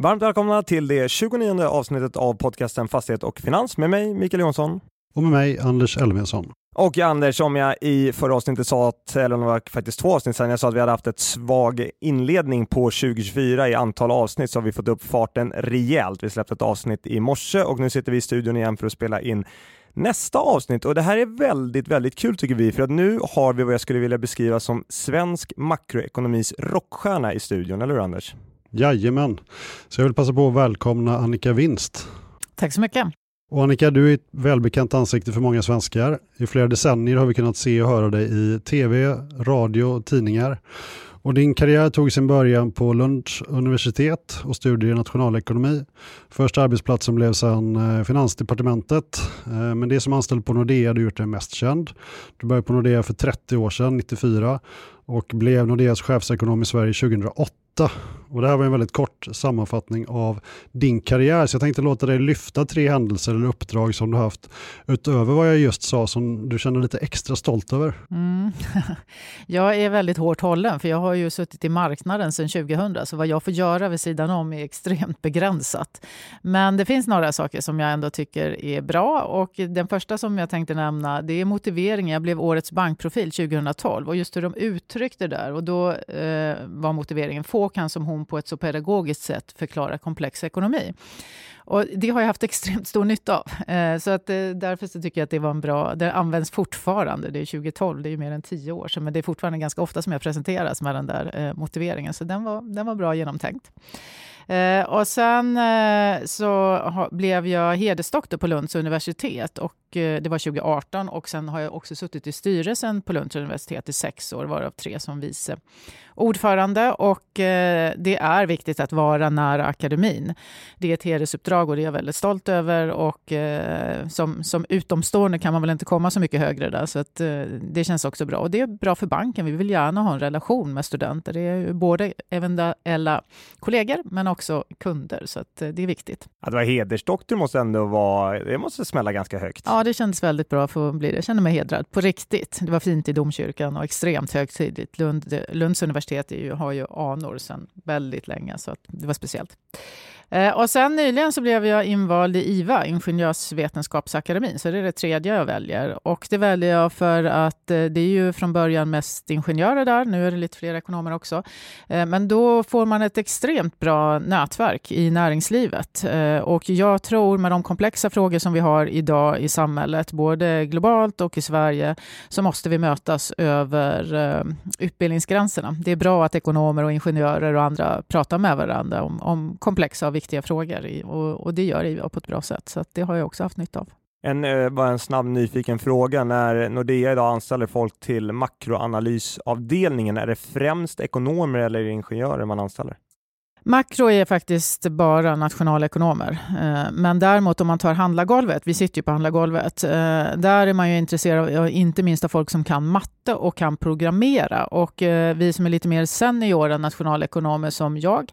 Varmt välkomna till det 29 avsnittet av podcasten Fastighet och Finans med mig Mikael Jonsson. Och med mig Anders Elfvinsson. Och Anders, om jag i förra avsnittet sa att, eller det var faktiskt två avsnitt sedan, jag sa att vi hade haft ett svag inledning på 2024 i antal avsnitt så har vi fått upp farten rejält. Vi släppte ett avsnitt i morse och nu sitter vi i studion igen för att spela in nästa avsnitt och det här är väldigt, väldigt kul tycker vi för att nu har vi vad jag skulle vilja beskriva som svensk makroekonomis rockstjärna i studion, eller hur Anders? Jajamän. Så jag vill passa på att välkomna Annika Winst. Tack så mycket. Och Annika, du är ett välbekant ansikte för många svenskar. I flera decennier har vi kunnat se och höra dig i tv, radio och tidningar. Och din karriär tog sin början på Lunds universitet och studier i nationalekonomi. Första arbetsplatsen blev sedan eh, Finansdepartementet. Eh, men det som anställd på Nordea du gjort dig mest känd. Du började på Nordea för 30 år sedan, 94 och blev Nordeas chefsekonom i Sverige 2008 och det här var en väldigt kort sammanfattning av din karriär, så jag tänkte låta dig lyfta tre händelser eller uppdrag som du haft utöver vad jag just sa som du känner lite extra stolt över. Mm. jag är väldigt hårt hållen, för jag har ju suttit i marknaden sedan 2000, så vad jag får göra vid sidan om är extremt begränsat. Men det finns några saker som jag ändå tycker är bra och den första som jag tänkte nämna, det är motiveringen. Jag blev årets bankprofil 2012 och just hur de uttryckte där och då eh, var motiveringen få kan som hon på ett så pedagogiskt sätt förklara komplex ekonomi. Och det har jag haft extremt stor nytta av. Eh, så att, eh, därför så tycker jag att det var en bra... Det används fortfarande. Det är 2012, det är mer än tio år sedan. Men det är fortfarande ganska ofta som jag presenteras med den där eh, motiveringen. Så den var, den var bra genomtänkt. Eh, och sen eh, så ha, blev jag hedersdoktor på Lunds universitet och det var 2018 och sen har jag också suttit i styrelsen på Lunds universitet i sex år, varav tre som vice ordförande och eh, det är viktigt att vara nära akademin. Det är ett hedersuppdrag och det är jag väldigt stolt över och eh, som, som utomstående kan man väl inte komma så mycket högre där så att eh, det känns också bra. Och det är bra för banken. Vi vill gärna ha en relation med studenter. Det är både eventuella kollegor men också kunder så att det är viktigt. Att vara hedersdoktor måste ändå vara, det måste smälla ganska högt. Ja, det kändes väldigt bra för att bli. Jag känner mig hedrad på riktigt. Det var fint i domkyrkan och extremt högtidligt. Lund, Lunds universitet universitet ju, har ju anor sedan väldigt länge, så det var speciellt. Eh, och sen nyligen så blev jag invald i IVA, Ingenjörsvetenskapsakademin, så det är det tredje jag väljer. Och det väljer jag för att eh, det är ju från början mest ingenjörer där, nu är det lite fler ekonomer också. Eh, men då får man ett extremt bra nätverk i näringslivet. Och jag tror med de komplexa frågor som vi har idag i samhället, både globalt och i Sverige, så måste vi mötas över utbildningsgränserna. Det är bra att ekonomer och ingenjörer och andra pratar med varandra om, om komplexa och viktiga frågor och, och det gör IVA på ett bra sätt. Så det har jag också haft nytta av. En, eh, bara en snabb nyfiken fråga. När Nordea idag anställer folk till makroanalysavdelningen, är det främst ekonomer eller ingenjörer man anställer? Makro är faktiskt bara nationalekonomer. Eh, men däremot om man tar handlargolvet, vi sitter ju på handlargolvet, eh, där är man ju intresserad av inte minst av folk som kan matte och kan programmera. Och eh, vi som är lite mer seniora nationalekonomer som jag,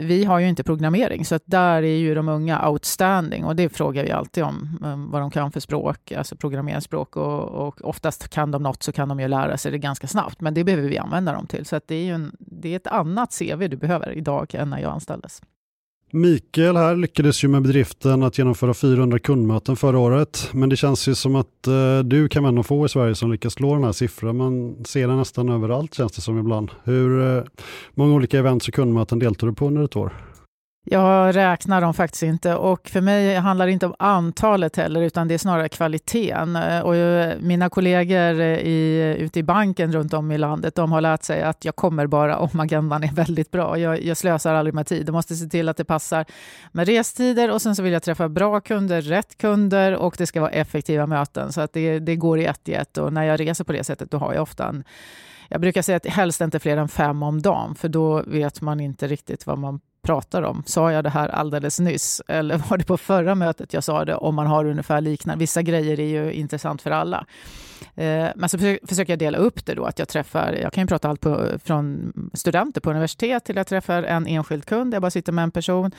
vi har ju inte programmering. Så att där är ju de unga outstanding och det frågar vi alltid om vad de kan för språk, alltså programmeringsspråk. Och, och oftast kan de något så kan de ju lära sig det ganska snabbt. Men det behöver vi använda dem till. Så att det är ju en, det är ett annat CV du behöver idag idag än när jag anställdes. Mikael här lyckades ju med bedriften att genomföra 400 kundmöten förra året. Men det känns ju som att eh, du kan vara en av få i Sverige som lyckas slå den här siffran. Man ser den nästan överallt känns det som ibland. Hur eh, många olika events och kundmöten deltar du på under ett år? Jag räknar dem faktiskt inte och för mig handlar det inte om antalet heller utan det är snarare kvaliteten. Och eh, mina kollegor eh, i, ute i banken runt om i landet de har lärt sig att jag kommer bara om agendan är väldigt bra. Jag, jag slösar aldrig med tid. Jag måste se till att det passar med restider och sen så vill jag träffa bra kunder, rätt kunder och det ska vara effektiva möten så att det, det går i ett i ett och när jag reser på det sättet då har jag ofta en jag brukar säga att helst inte fler än fem om dagen, för då vet man inte riktigt vad man pratar om. Sa jag det här alldeles nyss? Eller var det på förra mötet jag sa det? Om man har ungefär liknande. Vissa grejer är ju intressant för alla. Eh, men så försöker jag dela upp det då. Att jag träffar, jag kan ju prata allt på, från studenter på universitet till att träffar en enskild kund. Jag bara sitter med en person.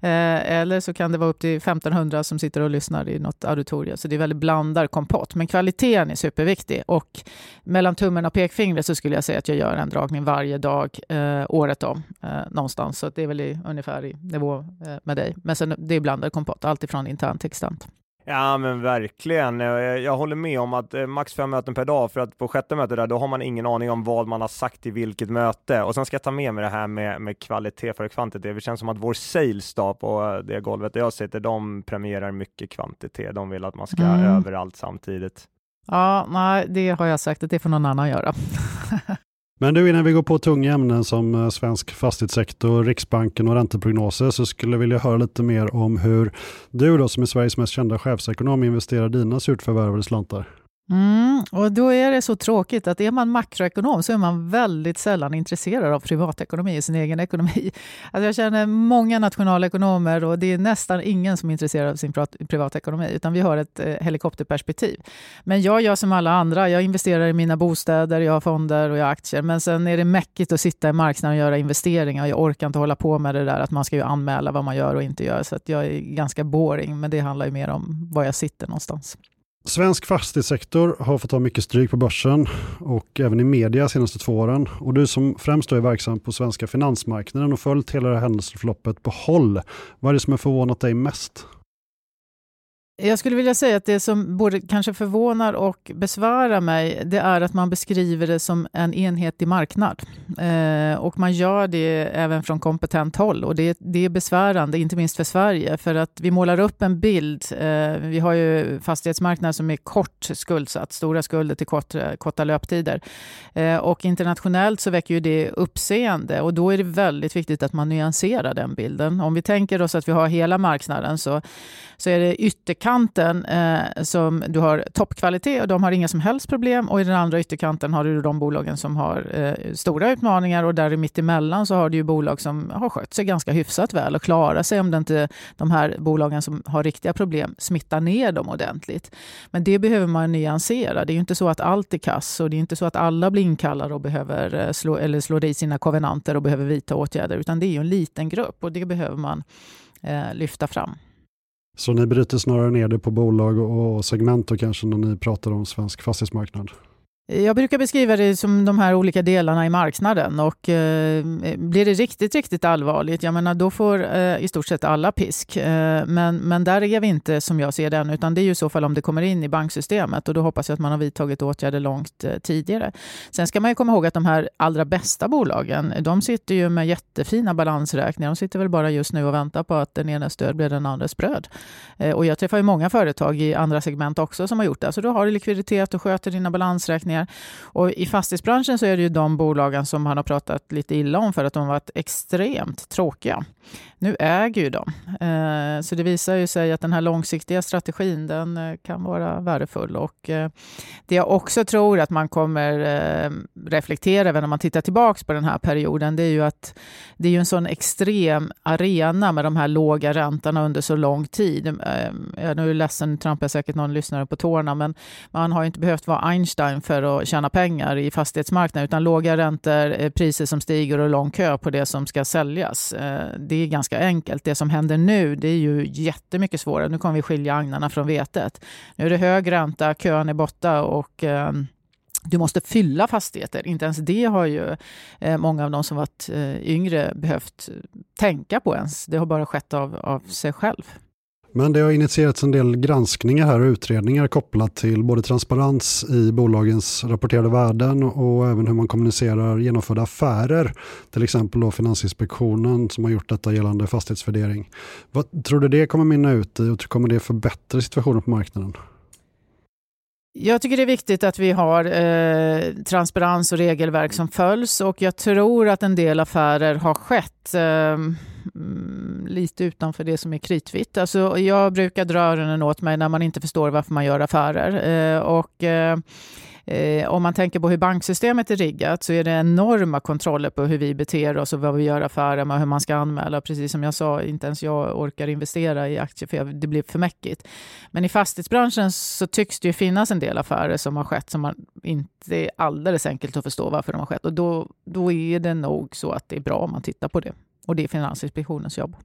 Eh, eller så kan det vara upp till 1500 som sitter och lyssnar i något auditorium. Så det är väldigt blandad kompott. Men kvaliteten är superviktig. Och mellan tummen och pekfingret så skulle jag säga att jag gör en dragning varje dag, eh, året om. Någonstans. Så det är väl i, ungefär i nivå med dig. Men sen, det är blandad kompott, alltifrån internt till externt. Ja men verkligen. Eh, jag håller med om att eh, max fem möten per dag för att på sjätte mötet där då har man ingen aning om vad man har sagt i vilket möte. Och sen ska jag ta med mig det här med, med kvalitet för kvantitet. Det känns som att vår sales då på det golvet där jag sitter, de premierar mycket kvantitet. De vill att man ska mm. överallt samtidigt. Ja, nej, det har jag sagt att det får någon annan göra. Men du, innan vi går på tunga ämnen som eh, svensk fastighetssektor, Riksbanken och ränteprognoser så skulle jag vilja höra lite mer om hur du då som är Sveriges mest kända chefsekonom investerar dina surt förvärvade slantar. Mm, och då är det så tråkigt att är man makroekonom så är man väldigt sällan intresserad av privatekonomi och sin egen ekonomi. Alltså jag känner många nationalekonomer och det är nästan ingen som är intresserad av sin privatekonomi, utan vi har ett eh, helikopterperspektiv. Men jag gör som alla andra. Jag investerar i mina bostäder, jag har fonder och jag har aktier. Men sen är det mäckigt att sitta i marknaden och göra investeringar. Jag orkar inte hålla på med det där att man ska ju anmäla vad man gör och inte gör. Så att jag är ganska boring, men det handlar ju mer om var jag sitter någonstans. Svensk fastighetssektor har fått ta mycket stryk på börsen och även i media de senaste två åren. Och du som främst är verksam på svenska finansmarknaden och följt hela det här händelseförloppet på håll, vad är det som har förvånat dig mest? Jag skulle vilja säga att det som både kanske förvånar och besvärar mig, det är att man beskriver det som en enhetlig marknad. Eh, och man gör det även från kompetent håll. Och det, det är besvärande, inte minst för Sverige, för att vi målar upp en bild. Eh, vi har ju fastighetsmarknader som är kort skuldsatt, stora skulder till kort, korta löptider. Eh, och internationellt så väcker ju det uppseende och då är det väldigt viktigt att man nyanserar den bilden. Om vi tänker oss att vi har hela marknaden så, så är det ytterkanten ytterkanten eh, som du har toppkvalitet och de har inga som helst problem och i den andra ytterkanten har du de bolagen som har eh, stora utmaningar och där mitt emellan så har du ju bolag som har skött sig ganska hyfsat väl och klarar sig om det inte de här bolagen som har riktiga problem smittar ner dem ordentligt. Men det behöver man nyansera. Det är ju inte så att allt är kass och det är inte så att alla blir inkallade och behöver eh, slå, eller slår i sina kovenanter och behöver vidta åtgärder, utan det är ju en liten grupp och det behöver man eh, lyfta fram. Så ni bryter snarare ner det på bolag och segment och kanske när ni pratar om svensk fastighetsmarknad? Jag brukar beskriva det som de här olika delarna i marknaden och eh, blir det riktigt, riktigt allvarligt, jag menar då får eh, i stort sett alla pisk. Eh, men, men där är vi inte som jag ser det än, utan det är ju i så fall om det kommer in i banksystemet och då hoppas jag att man har vidtagit åtgärder långt eh, tidigare. Sen ska man ju komma ihåg att de här allra bästa bolagen, de sitter ju med jättefina balansräkningar. De sitter väl bara just nu och väntar på att den ena stöd blir den andres bröd. Eh, och jag träffar ju många företag i andra segment också som har gjort det. Så då har du likviditet och sköter dina balansräkningar pengar. Och I fastighetsbranschen så är det ju de bolagen som han har pratat lite illa om för att de har varit extremt tråkiga. Nu äger ju de. Eh, så det visar ju sig att den här långsiktiga strategin den eh, kan vara värdefull. Och eh, det jag också tror att man kommer reflektera över när man tittar tillbaka på den här perioden, det är ju att det är ju en sån extrem arena med de här låga räntorna under så lång tid. Jag är ledsen, trampar säkert någon lyssnare på tårna, men man har inte behövt vara Einstein för att tjäna pengar i fastighetsmarknaden, utan låga räntor, eh, priser som stiger och lång kö på det som ska säljas. Eh, det är ganska enkelt. Det som händer nu det är ju jättemycket svårare. Nu kommer vi skilja agnarna från vetet. Nu är det hög ränta, kön är borta och ehm, du måste fylla fastigheter. Inte ens det har ju eh, många av de som varit yngre behövt tänka på ens. Det har bara skett av, av sig själv. Men det har initierats en del granskningar här och utredningar kopplat till både transparens i bolagens rapporterade värden och även hur man kommunicerar genomförda affärer. Till exempel då Finansinspektionen som har gjort detta gällande fastighetsvärdering. Vad tror du det kommer minna ut i och kommer det förbättra situationen på marknaden? Jag tycker det är viktigt att vi har eh, transparens och regelverk som följs och jag tror att en del affärer har skett eh, Mm, lite utanför det som är kritvitt. Alltså, jag brukar dra öronen åt mig när man inte förstår varför man gör affärer. Eh, och, eh, eh, om man tänker på hur banksystemet är riggat så är det enorma kontroller på hur vi beter oss och vad vi gör affärer med, och hur man ska anmäla. Precis som jag sa, inte ens jag orkar investera i aktier för det blir för mäckigt. Men i fastighetsbranschen så tycks det ju finnas en del affärer som har skett som man inte är alldeles enkelt att förstå varför de har skett. Och då, då är det nog så att det är bra om man tittar på det. Och det är Finansinspektionens jobb.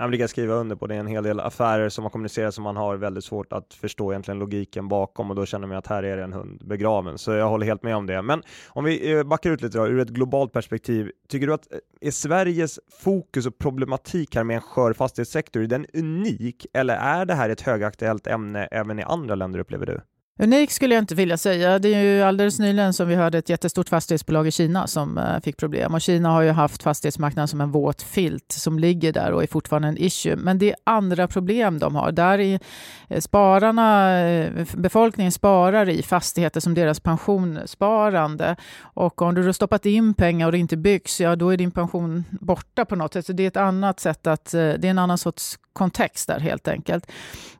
Han brukar skriva under på det, är en hel del affärer som har kommunicerat som man har väldigt svårt att förstå egentligen logiken bakom och då känner man att här är det en hund begraven. Så jag håller helt med om det. Men om vi eh, backar ut lite då, ur ett globalt perspektiv, tycker du att eh, är Sveriges fokus och problematik här med en skör fastighetssektor, är den unik eller är det här ett högaktuellt ämne även i andra länder upplever du? Unik skulle jag inte vilja säga. Det är ju alldeles nyligen som vi hörde ett jättestort fastighetsbolag i Kina som eh, fick problem. Och Kina har ju haft fastighetsmarknaden som en våt filt som ligger där och är fortfarande en issue. Men det är andra problem de har. Där är eh, spararna, eh, befolkningen sparar i fastigheter som deras pensionssparande. Och om du har stoppat in pengar och det inte byggs, ja då är din pension borta på något sätt. Så det är ett annat sätt att, det är en annan sorts kontext där helt enkelt.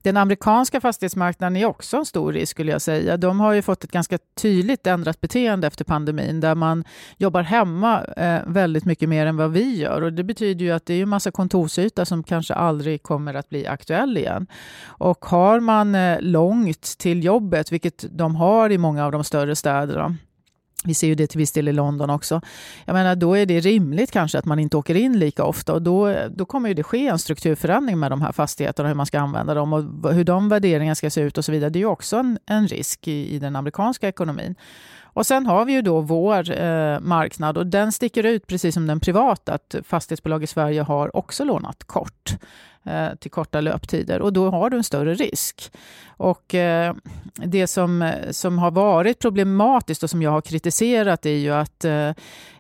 Den amerikanska fastighetsmarknaden är också en stor risk skulle jag säga. De har ju fått ett ganska tydligt ändrat beteende efter pandemin där man jobbar hemma eh, väldigt mycket mer än vad vi gör. Och det betyder ju att det är en massa kontorsyta som kanske aldrig kommer att bli aktuell igen. Och har man eh, långt till jobbet, vilket de har i många av de större städerna, vi ser ju det till viss del i London också. Jag menar, då är det rimligt kanske att man inte åker in lika ofta och då, då kommer det ske en strukturförändring med de här fastigheterna, hur man ska använda dem och hur de värderingarna ska se ut och så vidare. Det är ju också en, en risk i, i den amerikanska ekonomin. Och sen har vi ju då vår eh, marknad och den sticker ut precis som den privata, att fastighetsbolag i Sverige har också lånat kort Eh, till korta löptider och då har du en större risk. Och eh, det som, som har varit problematiskt och som jag har kritiserat är ju att eh,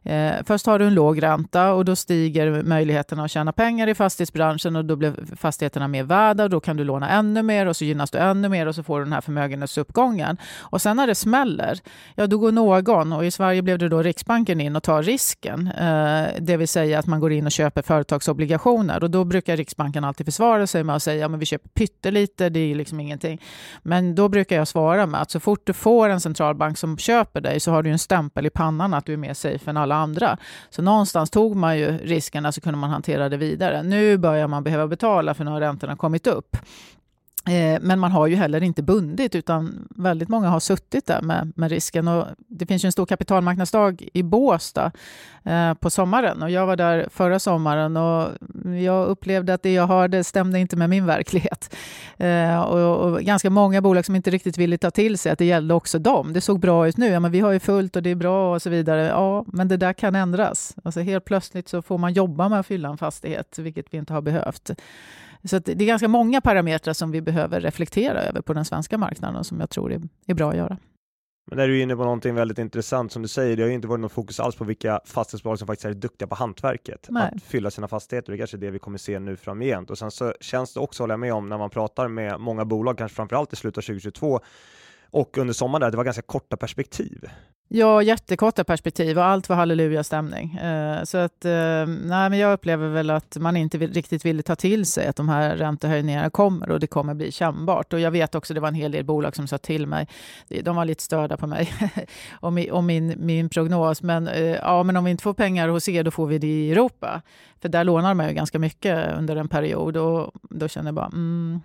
eh, först har du en låg ränta och då stiger möjligheterna att tjäna pengar i fastighetsbranschen och då blir fastigheterna mer värda och då kan du låna ännu mer och så gynnas du ännu mer och så får du den här förmögenhetsuppgången. Och sen när det smäller, ja då går någon, och i Sverige blev det då Riksbanken in och tar risken, eh, det vill säga att man går in och köper företagsobligationer och då brukar Riksbanken alltid försvara sig med att säga att ja, vi köper pyttelite, det är liksom ingenting. Men då brukar jag svara med att så fort du får en centralbank som köper dig så har du en stämpel i pannan att du är mer safe än alla andra. Så någonstans tog man ju riskerna så kunde man hantera det vidare. Nu börjar man behöva betala för nu har räntorna kommit upp. Eh, men man har ju heller inte bundit utan väldigt många har suttit där med, med risken. Och det finns ju en stor kapitalmarknadsdag i Båstad eh, på sommaren och jag var där förra sommaren och jag upplevde att det jag hörde stämde inte med min verklighet. Eh, och, och, ganska många bolag som inte riktigt ville ta till sig att det gällde också dem. Det såg bra ut nu, ja, men vi har ju fullt och det är bra och så vidare. Ja, men det där kan ändras. Alltså helt plötsligt så får man jobba med att fylla en fastighet, vilket vi inte har behövt. Så det är ganska många parametrar som vi behöver reflektera över på den svenska marknaden och som jag tror är, är bra att göra. Men där är du inne på någonting väldigt intressant som du säger. Det har ju inte varit något fokus alls på vilka fastighetsbolag som faktiskt är duktiga på hantverket. Nej. Att fylla sina fastigheter. Det är kanske är det vi kommer se nu framgent. Och sen så känns det också, håller jag med om, när man pratar med många bolag, kanske framförallt i slutet av 2022 och under sommaren där, det var ganska korta perspektiv. Ja, jättekorta perspektiv och allt var halleluja-stämning. Eh, så att, eh, nej, men jag upplever väl att man inte vill, riktigt ville ta till sig att de här räntehöjningarna kommer och det kommer bli kännbart. Och jag vet också, det var en hel del bolag som sa till mig, de var lite störda på mig och, min, och min, min prognos, men, eh, ja, men om vi inte får pengar hos er, då får vi det i Europa. För där lånar man ju ganska mycket under en period och då känner jag bara, mm,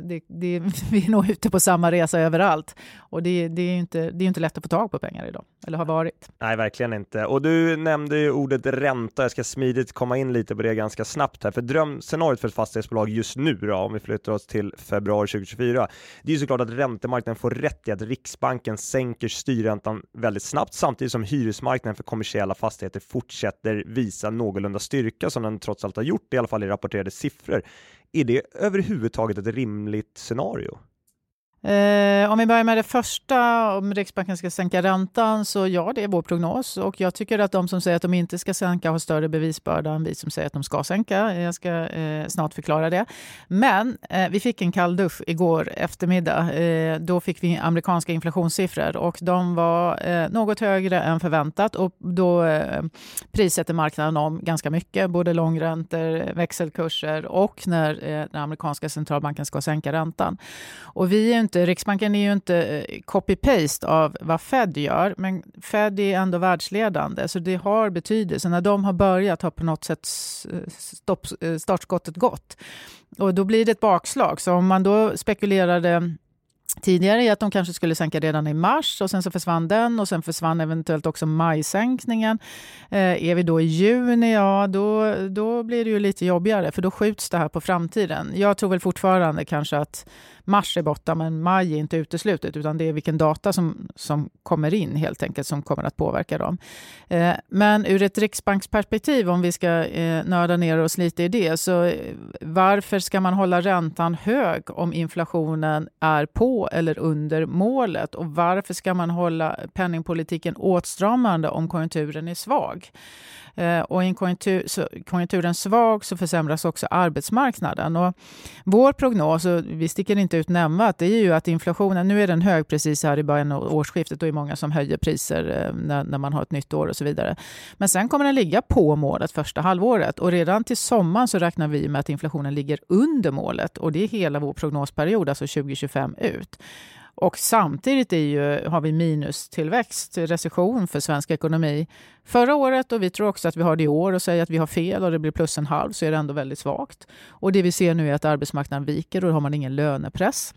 det, det, vi är nog ute på samma resa överallt. Och det, det är ju inte, det är inte lätt att få tag på pengar idag, eller har varit. Nej, verkligen inte. Och du nämnde ju ordet ränta. Jag ska smidigt komma in lite på det ganska snabbt här. För drömscenariot för ett fastighetsbolag just nu då, om vi flyttar oss till februari 2024, det är ju såklart att räntemarknaden får rätt i att Riksbanken sänker styrräntan väldigt snabbt samtidigt som hyresmarknaden för kommersiella fastigheter fortsätter visa någorlunda styrka som den trots allt har gjort, i alla fall i rapporterade siffror. Är det överhuvudtaget ett rimligt scenario? Eh, om vi börjar med det första, om Riksbanken ska sänka räntan, så ja, det är vår prognos. Och jag tycker att de som säger att de inte ska sänka har större bevisbörda än vi som säger att de ska sänka. Jag ska eh, snart förklara det. Men eh, vi fick en kall dusch igår eftermiddag. Eh, då fick vi amerikanska inflationssiffror och de var eh, något högre än förväntat och då eh, prissätter marknaden om ganska mycket, både långräntor, växelkurser och när eh, den amerikanska centralbanken ska sänka räntan. Och vi är inte, Riksbanken är ju inte eh, copy-paste av vad Fed gör, men Fed är ändå världsledande, så det har betydelse. När de har börjat har på något sätt stopp, eh, startskottet gått. Och då blir det ett bakslag. Så om man då spekulerade tidigare i att de kanske skulle sänka redan i mars och sen så försvann den och sen försvann eventuellt också majsänkningen. Eh, är vi då i juni, ja då, då blir det ju lite jobbigare för då skjuts det här på framtiden. Jag tror väl fortfarande kanske att mars är borta, men maj är inte uteslutet, utan det är vilken data som, som kommer in helt enkelt som kommer att påverka dem. Eh, men ur ett riksbanksperspektiv, om vi ska eh, nörda ner oss lite i det, så eh, varför ska man hålla räntan hög om inflationen är på eller under målet? Och varför ska man hålla penningpolitiken åtstramande om konjunkturen är svag? Eh, och i en konjunktur, så, konjunkturen svag så försämras också arbetsmarknaden. Och vår prognos, och vi sticker inte ut nämnvärt, det är ju att inflationen, nu är den hög precis här i början av årsskiftet, då är många som höjer priser eh, när, när man har ett nytt år och så vidare. Men sen kommer den ligga på målet första halvåret och redan till sommaren så räknar vi med att inflationen ligger under målet och det är hela vår prognosperiod, alltså 2025 ut. Och samtidigt är ju, har vi minustillväxt, recession för svensk ekonomi förra året och vi tror också att vi har det i år och säger att vi har fel och det blir plus en halv så är det ändå väldigt svagt. Och det vi ser nu är att arbetsmarknaden viker och då har man ingen lönepress.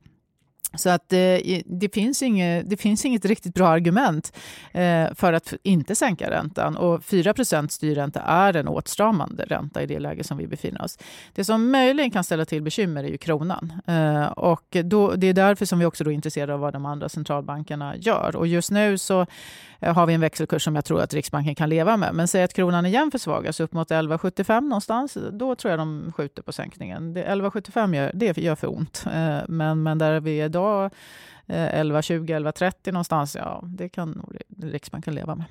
Så att eh, det, det, finns inget, det finns inget riktigt bra argument eh, för att inte sänka räntan. Och 4% styrränta är en åtstramande ränta i det läge som vi befinner oss. Det som möjligen kan ställa till bekymmer är ju kronan. Eh, och då, det är därför som vi också är intresserade av vad de andra centralbankerna gör. Och just nu så har vi en växelkurs som jag tror att Riksbanken kan leva med. Men säg att kronan igen försvagas upp mot 11,75 någonstans, då tror jag de skjuter på sänkningen. 11,75 gör, det gör för ont. Men, men där vi är idag, 11,20, eh, 11,30 någonstans, ja, det kan Riksbanken leva med.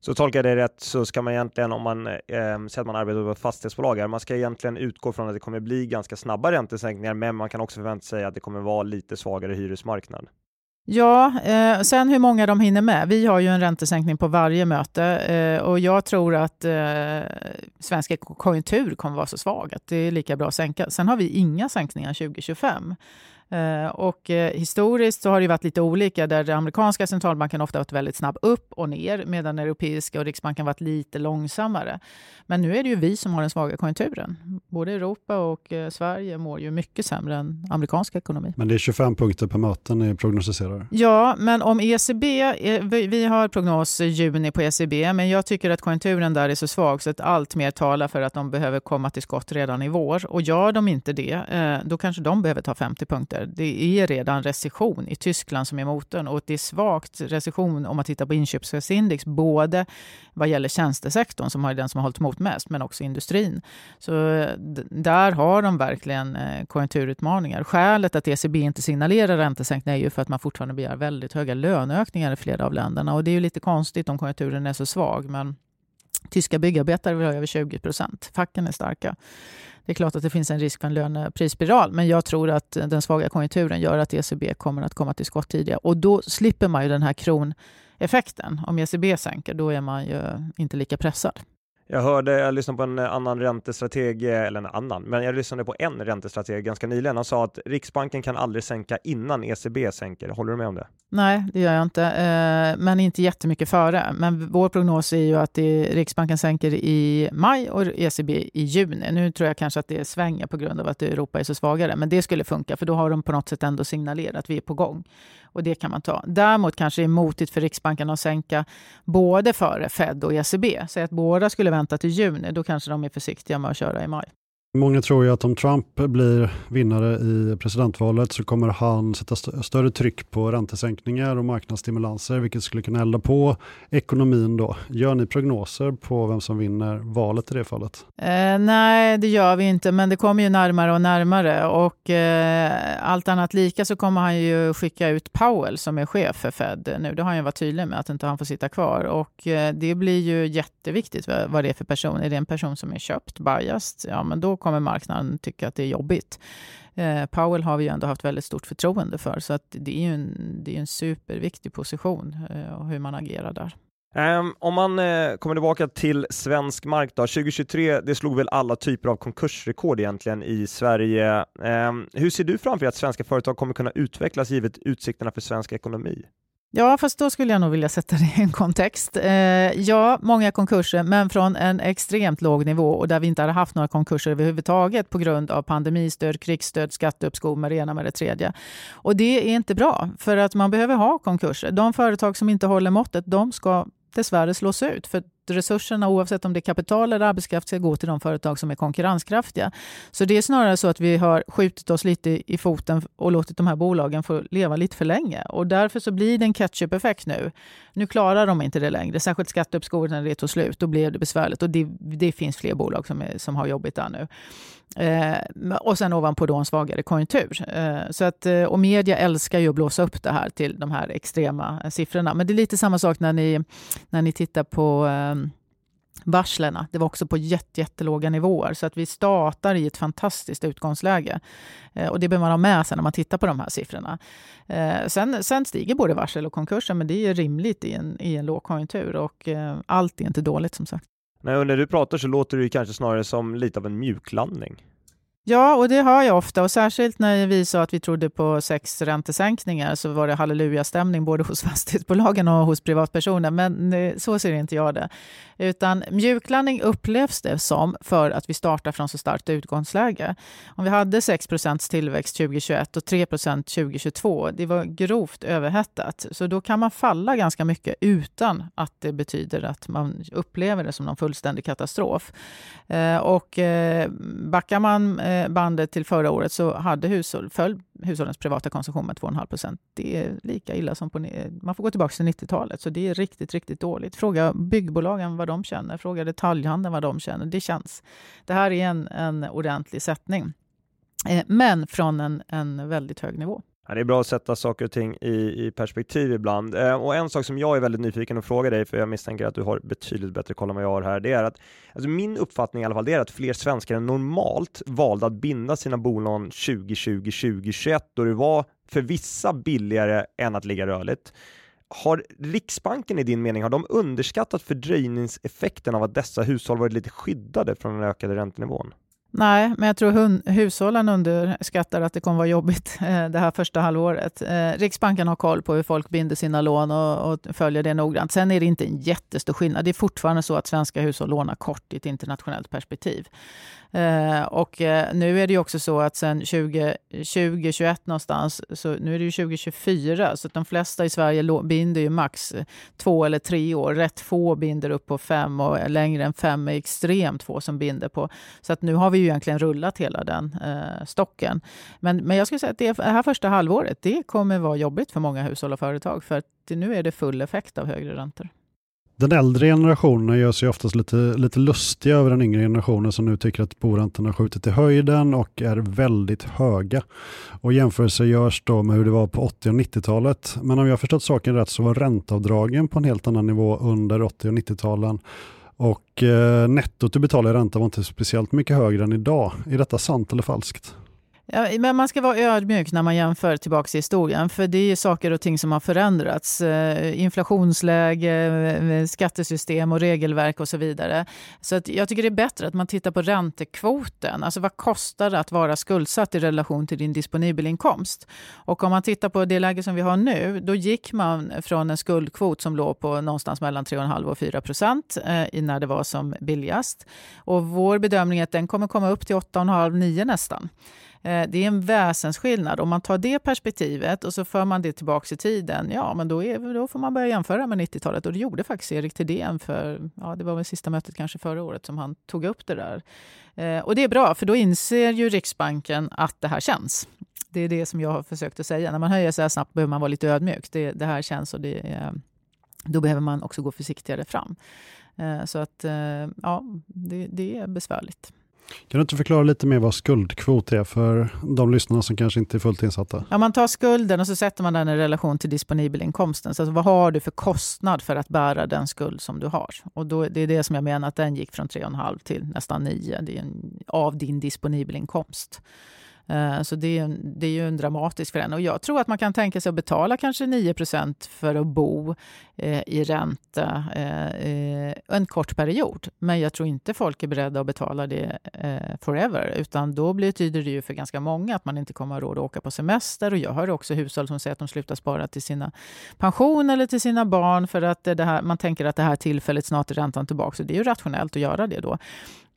Så tolkar jag det rätt så ska man egentligen, om man eh, säger att man arbetar på ett fastighetsbolag, man ska egentligen utgå från att det kommer bli ganska snabba räntesänkningar, men man kan också förvänta sig att det kommer vara lite svagare hyresmarknad. Ja, eh, sen hur många de hinner med. Vi har ju en räntesänkning på varje möte eh, och jag tror att eh, svensk konjunktur kommer vara så svag att det är lika bra att sänka. Sen har vi inga sänkningar 2025. Eh, och eh, historiskt så har det varit lite olika där den amerikanska centralbanken ofta varit väldigt snabb upp och ner medan den europeiska och Riksbanken varit lite långsammare. Men nu är det ju vi som har den svaga konjunkturen. Både Europa och eh, Sverige mår ju mycket sämre än amerikansk ekonomi. Men det är 25 punkter per möte ni prognostiserar? Ja, men om ECB, vi har prognos juni på ECB, men jag tycker att konjunkturen där är så svag så att allt mer talar för att de behöver komma till skott redan i vår. Och gör de inte det, då kanske de behöver ta 50 punkter det är redan recession i Tyskland som är motorn och det är svagt recession om man tittar på inköpschefsindex, både vad gäller tjänstesektorn som är den som har hållit emot mest, men också industrin. Så där har de verkligen eh, konjunkturutmaningar. Skälet att ECB inte signalerar räntesänkningar är ju för att man fortfarande begär väldigt höga löneökningar i flera av länderna och det är ju lite konstigt om konjunkturen är så svag, men tyska byggarbetare vill ha över 20 procent. Facken är starka. Det är klart att det finns en risk för en löneprisspiral, men jag tror att den svaga konjunkturen gör att ECB kommer att komma till skott tidigare. Och då slipper man ju den här kroneffekten. Om ECB sänker, då är man ju inte lika pressad. Jag hörde, jag lyssnade på en annan räntestrateg, eller en annan, men jag lyssnade på en räntestrateg ganska nyligen. Han sa att Riksbanken kan aldrig sänka innan ECB sänker. Håller du med om det? Nej, det gör jag inte, eh, men inte jättemycket före. Men vår prognos är ju att Riksbanken sänker i maj och ECB i juni. Nu tror jag kanske att det svänger på grund av att Europa är så svagare, men det skulle funka, för då har de på något sätt ändå signalerat att vi är på gång. Och det kan man ta. Däremot kanske det är motigt för Riksbanken att sänka både före Fed och ECB. Säg att båda skulle vänta till juni, då kanske de är försiktiga med att köra i maj. Många tror ju att om Trump blir vinnare i presidentvalet så kommer han sätta st större tryck på räntesänkningar och marknadsstimulanser vilket skulle kunna elda på ekonomin då. Gör ni prognoser på vem som vinner valet i det fallet? Eh, nej, det gör vi inte, men det kommer ju närmare och närmare och eh, allt annat lika så kommer han ju skicka ut Powell som är chef för Fed nu. Det har han ju varit tydlig med att inte han får sitta kvar och eh, det blir ju jätteviktigt vad, vad det är för person. Är det en person som är köpt, biased, ja men då kommer marknaden tycka att det är jobbigt. Eh, Powell har vi ju ändå haft väldigt stort förtroende för, så att det är ju en, det är en superviktig position eh, hur man agerar där. Um, om man eh, kommer tillbaka till svensk marknad, 2023, det slog väl alla typer av konkursrekord egentligen i Sverige. Um, hur ser du framför dig att svenska företag kommer kunna utvecklas givet utsikterna för svensk ekonomi? Ja, fast då skulle jag nog vilja sätta det i en kontext. Eh, ja, många konkurser, men från en extremt låg nivå och där vi inte hade haft några konkurser överhuvudtaget på grund av pandemistöd, krigsstöd, skatteuppskov med det ena med det tredje. Och det är inte bra, för att man behöver ha konkurser. De företag som inte håller måttet, de ska dessvärre slås ut. För resurserna, oavsett om det är kapital eller arbetskraft, ska gå till de företag som är konkurrenskraftiga. Så det är snarare så att vi har skjutit oss lite i foten och låtit de här bolagen få leva lite för länge. Och därför så blir det en catch-up-effekt nu. Nu klarar de inte det längre, särskilt skatteuppskovet när det tog slut. Då blev det besvärligt och det, det finns fler bolag som, är, som har jobbigt där nu. Eh, och sen ovanpå då en svagare konjunktur. Eh, så att, eh, och media älskar ju att blåsa upp det här till de här extrema siffrorna. Men det är lite samma sak när ni, när ni tittar på eh, varslen. Det var också på jätte, jättelåga nivåer. Så att vi startar i ett fantastiskt utgångsläge. Eh, och det behöver man ha med sig när man tittar på de här siffrorna. Eh, sen, sen stiger både varsel och konkurser, men det är rimligt i en, i en lågkonjunktur. Och eh, allt är inte dåligt som sagt. Nej, och när du pratar så låter det kanske snarare som lite av en mjuklandning. Ja, och det hör jag ofta. Och särskilt när vi sa att vi trodde på sex räntesänkningar så var det hallelujastämning både hos fastighetsbolagen och hos privatpersoner. Men så ser inte jag det. Utan mjuklandning upplevs det som för att vi startar från så starkt utgångsläge. Om vi hade 6% tillväxt 2021 och 3% 2022, det var grovt överhettat. Så då kan man falla ganska mycket utan att det betyder att man upplever det som någon fullständig katastrof. Eh, och eh, backar man eh, Eh, bandet till förra året så hade hushåll, föll hushållens privata konsumtion med 2,5 procent. Det är lika illa som på... Man får gå tillbaka till 90-talet, så det är riktigt, riktigt dåligt. Fråga byggbolagen vad de känner, fråga detaljhandeln vad de känner. Det känns. Det här är en, en ordentlig sättning, eh, men från en, en väldigt hög nivå. Ja, det är bra att sätta saker och ting i, i perspektiv ibland. Eh, och en sak som jag är väldigt nyfiken att fråga dig, för jag misstänker att du har betydligt bättre koll än vad jag har här, det är att alltså min uppfattning i alla fall, det är att fler svenskar än normalt valde att binda sina bolån 2020-2021 då det var för vissa billigare än att ligga rörligt. Har Riksbanken i din mening, har de underskattat fördröjningseffekten av att dessa hushåll varit lite skyddade från den ökade räntenivån? Nej, men jag tror hushållen underskattar att det kommer vara jobbigt eh, det här första halvåret. Eh, Riksbanken har koll på hur folk binder sina lån och, och, följer det noggrant. Sen är det inte en jättestor skillnad. Det är fortfarande så att svenska hushåll lånar kort i ett internationellt perspektiv. Eh, och eh, nu är det ju också så att sen 2021 någonstans, så nu är det ju 2024, så att de flesta i Sverige binder ju max eh, två eller tre år. Rätt få binder upp på fem och längre än fem är extremt få som binder på. Så att nu har vi ju egentligen rullat hela den eh, stocken. Men, men jag skulle säga att det här första halvåret, det kommer vara jobbigt för många hushåll och företag, för att nu är det full effekt av högre räntor. Den äldre generationen gör sig oftast lite, lite lustiga över den yngre generationen som nu tycker att boräntorna skjutit i höjden och är väldigt höga. Och jämförelser görs då med hur det var på 80 och 90-talet. Men om jag förstått saken rätt så var ränteavdragen på en helt annan nivå under 80 och 90-talen och eh, nettot du betalar i ränta var inte speciellt mycket högre än idag. Är detta sant eller falskt? Ja, men man ska vara ödmjuk när man jämför tillbaka i historien, för det är saker och ting som har förändrats. Eh, inflationsläge, eh, skattesystem och regelverk och så vidare. Så att jag tycker det är bättre att man tittar på räntekvoten. Alltså vad kostar det att vara skuldsatt i relation till din disponibel inkomst? Och om man tittar på det läge som vi har nu, då gick man från en skuldkvot som låg på någonstans mellan 3,5 och 4 procent eh, när det var som billigast. Och vår bedömning är att den kommer komma upp till 8,5-9 nästan. Eh, det är en väsensskillnad. Om man tar det perspektivet och så för man det tillbaka i tiden, ja, men då, är, då får man börja jämföra med 90-talet. Och det gjorde faktiskt Erik Thedéen för, ja, det var väl sista mötet kanske förra året som han tog upp det där. Eh, och det är bra, för då inser ju Riksbanken att det här känns. Det är det som jag har försökt att säga. När man höjer så här snabbt behöver man vara lite ödmjuk. Det, det här känns och det, då behöver man också gå försiktigare fram. Eh, så att eh, ja, det, det är besvärligt. Kan du inte förklara lite mer vad skuldkvot är för de lyssnarna som kanske inte är fullt insatta? Ja, man tar skulden och så sätter man den i relation till disponibelinkomsten. Så alltså, vad har du för kostnad för att bära den skuld som du har? Och då, det är det som jag menar att den gick från 3,5 till nästan 9 det är en, av din disponibelinkomst. Eh, så det är, det är ju en dramatisk förändring. Och jag tror att man kan tänka sig att betala kanske 9% för att bo eh, i ränta eh, eh, en kort period. Men jag tror inte folk är beredda att betala det eh, forever. Utan då betyder det ju för ganska många att man inte kommer att ha råd att åka på semester. Och jag hör också hushåll som säger att de slutar spara till sina pension eller till sina barn för att det här, man tänker att det här tillfället snart är räntan tillbaka. Så det är ju rationellt att göra det då.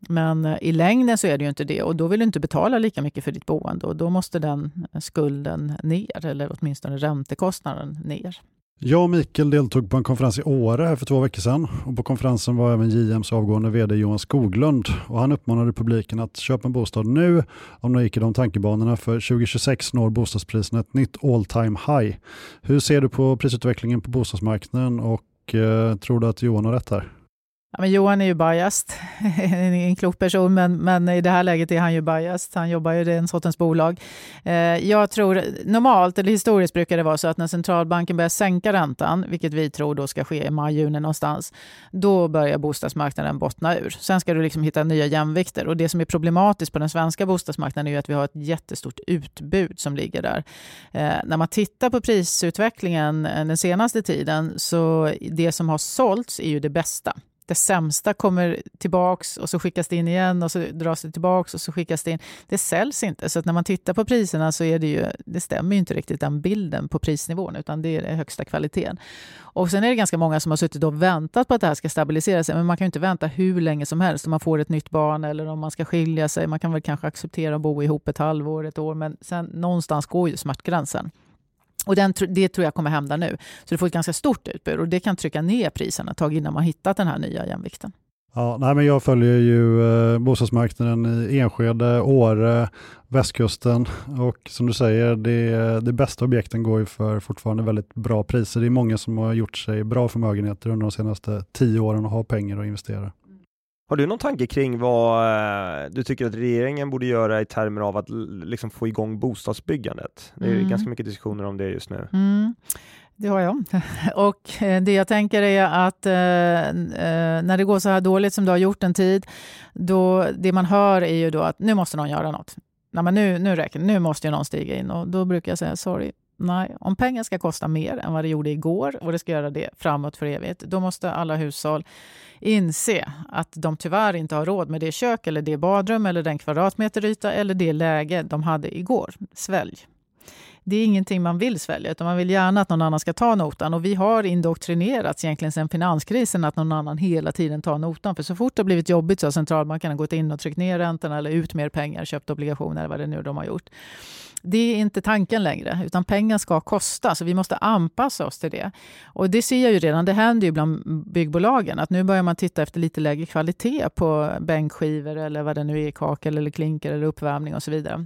Men eh, i längden så är det ju inte det och då vill du inte betala lika mycket för ditt boende och då måste den eh, skulden ner eller åtminstone räntekostnaden ner. Jag och Mikael deltog på en konferens i Åre för två veckor sedan och på konferensen var även JMs avgående vd Johan Skoglund och han uppmanade publiken att köpa en bostad nu om de gick i de tankebanorna för 2026 når bostadspriserna ett nytt all time high. Hur ser du på prisutvecklingen på bostadsmarknaden och eh, tror du att Johan har rätt här? Ja, men Johan är ju biased, en klok person, men, men i det här läget är han ju biased. Han jobbar ju i den sortens bolag. Eh, jag tror normalt, eller historiskt brukar det vara så att när centralbanken börjar sänka räntan, vilket vi tror då ska ske i maj, juni någonstans, då börjar bostadsmarknaden bottna ur. Sen ska du liksom hitta nya jämvikter och det som är problematiskt på den svenska bostadsmarknaden är ju att vi har ett jättestort utbud som ligger där. Eh, när man tittar på prisutvecklingen eh, den senaste tiden så det som har sålts är ju det bästa det sämsta kommer tillbaks och så skickas det in igen och så dras det tillbaks och så skickas det in. Det säljs inte. Så när man tittar på priserna så är det ju, det stämmer ju inte riktigt den bilden på prisnivån utan det är den högsta kvaliteten. Och sen är det ganska många som har suttit och väntat på att det här ska stabilisera sig. Men man kan ju inte vänta hur länge som helst om man får ett nytt barn eller om man ska skilja sig. Man kan väl kanske acceptera att bo ihop ett halvår, ett år, men sen någonstans går ju smärtgränsen. Och den, det tror jag kommer hända nu. Så du får ett ganska stort utbud och det kan trycka ner priserna ett tag innan man hittat den här nya jämvikten. Ja, nej, men jag följer ju eh, bostadsmarknaden i Enskede, Åre, västkusten och som du säger, det, det bästa objekten går ju för fortfarande väldigt bra priser. Det är många som har gjort sig bra förmögenheter under de senaste tio åren och har pengar att investera. Har du någon tanke kring vad eh, du tycker att regeringen borde göra i termer av att liksom få igång bostadsbyggandet? Det är mm. ganska mycket diskussioner om det just nu. Mm. Det har jag. Och eh, det jag tänker är att eh, eh, när det går så här dåligt som det har gjort en tid, då det man hör är ju då att nu måste någon göra något. Nej, men nu, nu räcker Nu måste ju någon stiga in och då brukar jag säga sorry. Nej, om pengar ska kosta mer än vad det gjorde igår och det ska göra det framåt för evigt, då måste alla hushåll inse att de tyvärr inte har råd med det kök eller det badrum eller den kvadratmeter yta eller det läge de hade igår. Svälj. Det är ingenting man vill svälja, utan man vill gärna att någon annan ska ta notan. Och vi har indoktrinerats egentligen sedan finanskrisen att någon annan hela tiden tar notan. För så fort det har blivit jobbigt så har centralbankerna gått in och tryckt ner räntorna eller ut mer pengar, köpt obligationer eller vad det nu de har gjort. Det är inte tanken längre, utan pengar ska kosta, så vi måste anpassa oss till det. Och det ser jag ju redan, det händer ju bland byggbolagen, att nu börjar man titta efter lite lägre kvalitet på bänkskivor eller vad det nu är, kakel eller klinker eller uppvärmning och så vidare.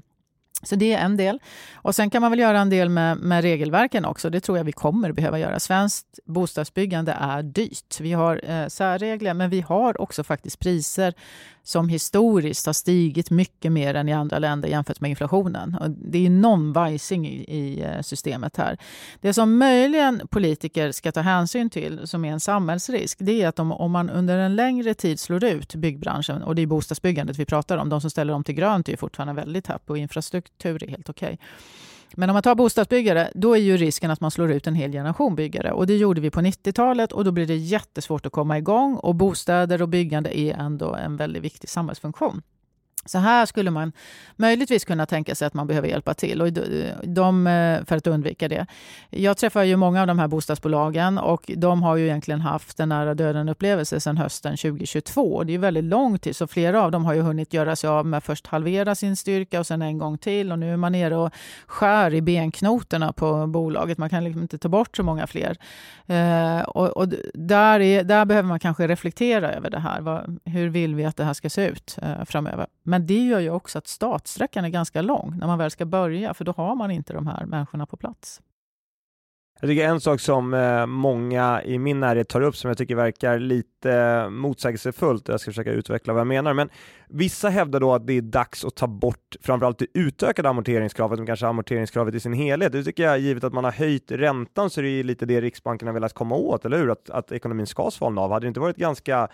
Så det är en del. Och Sen kan man väl göra en del med, med regelverken också. Det tror jag vi kommer behöva göra. Svenskt bostadsbyggande är dyrt. Vi har eh, särregler, men vi har också faktiskt priser som historiskt har stigit mycket mer än i andra länder jämfört med inflationen. Och det är någon vajsing i, i eh, systemet här. Det som möjligen politiker ska ta hänsyn till, som är en samhällsrisk, det är att om, om man under en längre tid slår ut byggbranschen, och det är bostadsbyggandet vi pratar om, de som ställer om till grönt är fortfarande väldigt happy och infrastruktur är helt okej. Okay. Men om man tar bostadsbyggare, då är ju risken att man slår ut en hel generation byggare. Och det gjorde vi på 90-talet och då blir det jättesvårt att komma igång. Och bostäder och byggande är ändå en väldigt viktig samhällsfunktion. Så här skulle man möjligtvis kunna tänka sig att man behöver hjälpa till och de, eh, för att undvika det. Jag träffar ju många av de här bostadsbolagen och de har ju egentligen haft en nära döden-upplevelse sedan hösten 2022. Det är väldigt lång tid, så flera av dem har ju hunnit göra sig av med först halvera sin styrka och sen en gång till och nu är man nere och skär i benknotorna på bolaget. Man kan liksom inte ta bort så många fler. Eh, och, och där, är, där behöver man kanske reflektera över det här. Vad, hur vill vi att det här ska se ut eh, framöver? Men det gör ju också att startsträckan är ganska lång när man väl ska börja, för då har man inte de här människorna på plats. Jag tycker en sak som eh, många i min närhet tar upp som jag tycker verkar lite eh, motsägelsefullt, jag ska försöka utveckla vad jag menar, men vissa hävdar då att det är dags att ta bort framförallt det utökade amorteringskravet, men kanske amorteringskravet i sin helhet. Det tycker jag, givet att man har höjt räntan, så är det lite det Riksbanken har velat komma åt, eller hur? Att, att ekonomin ska svalna av. Hade det inte varit ganska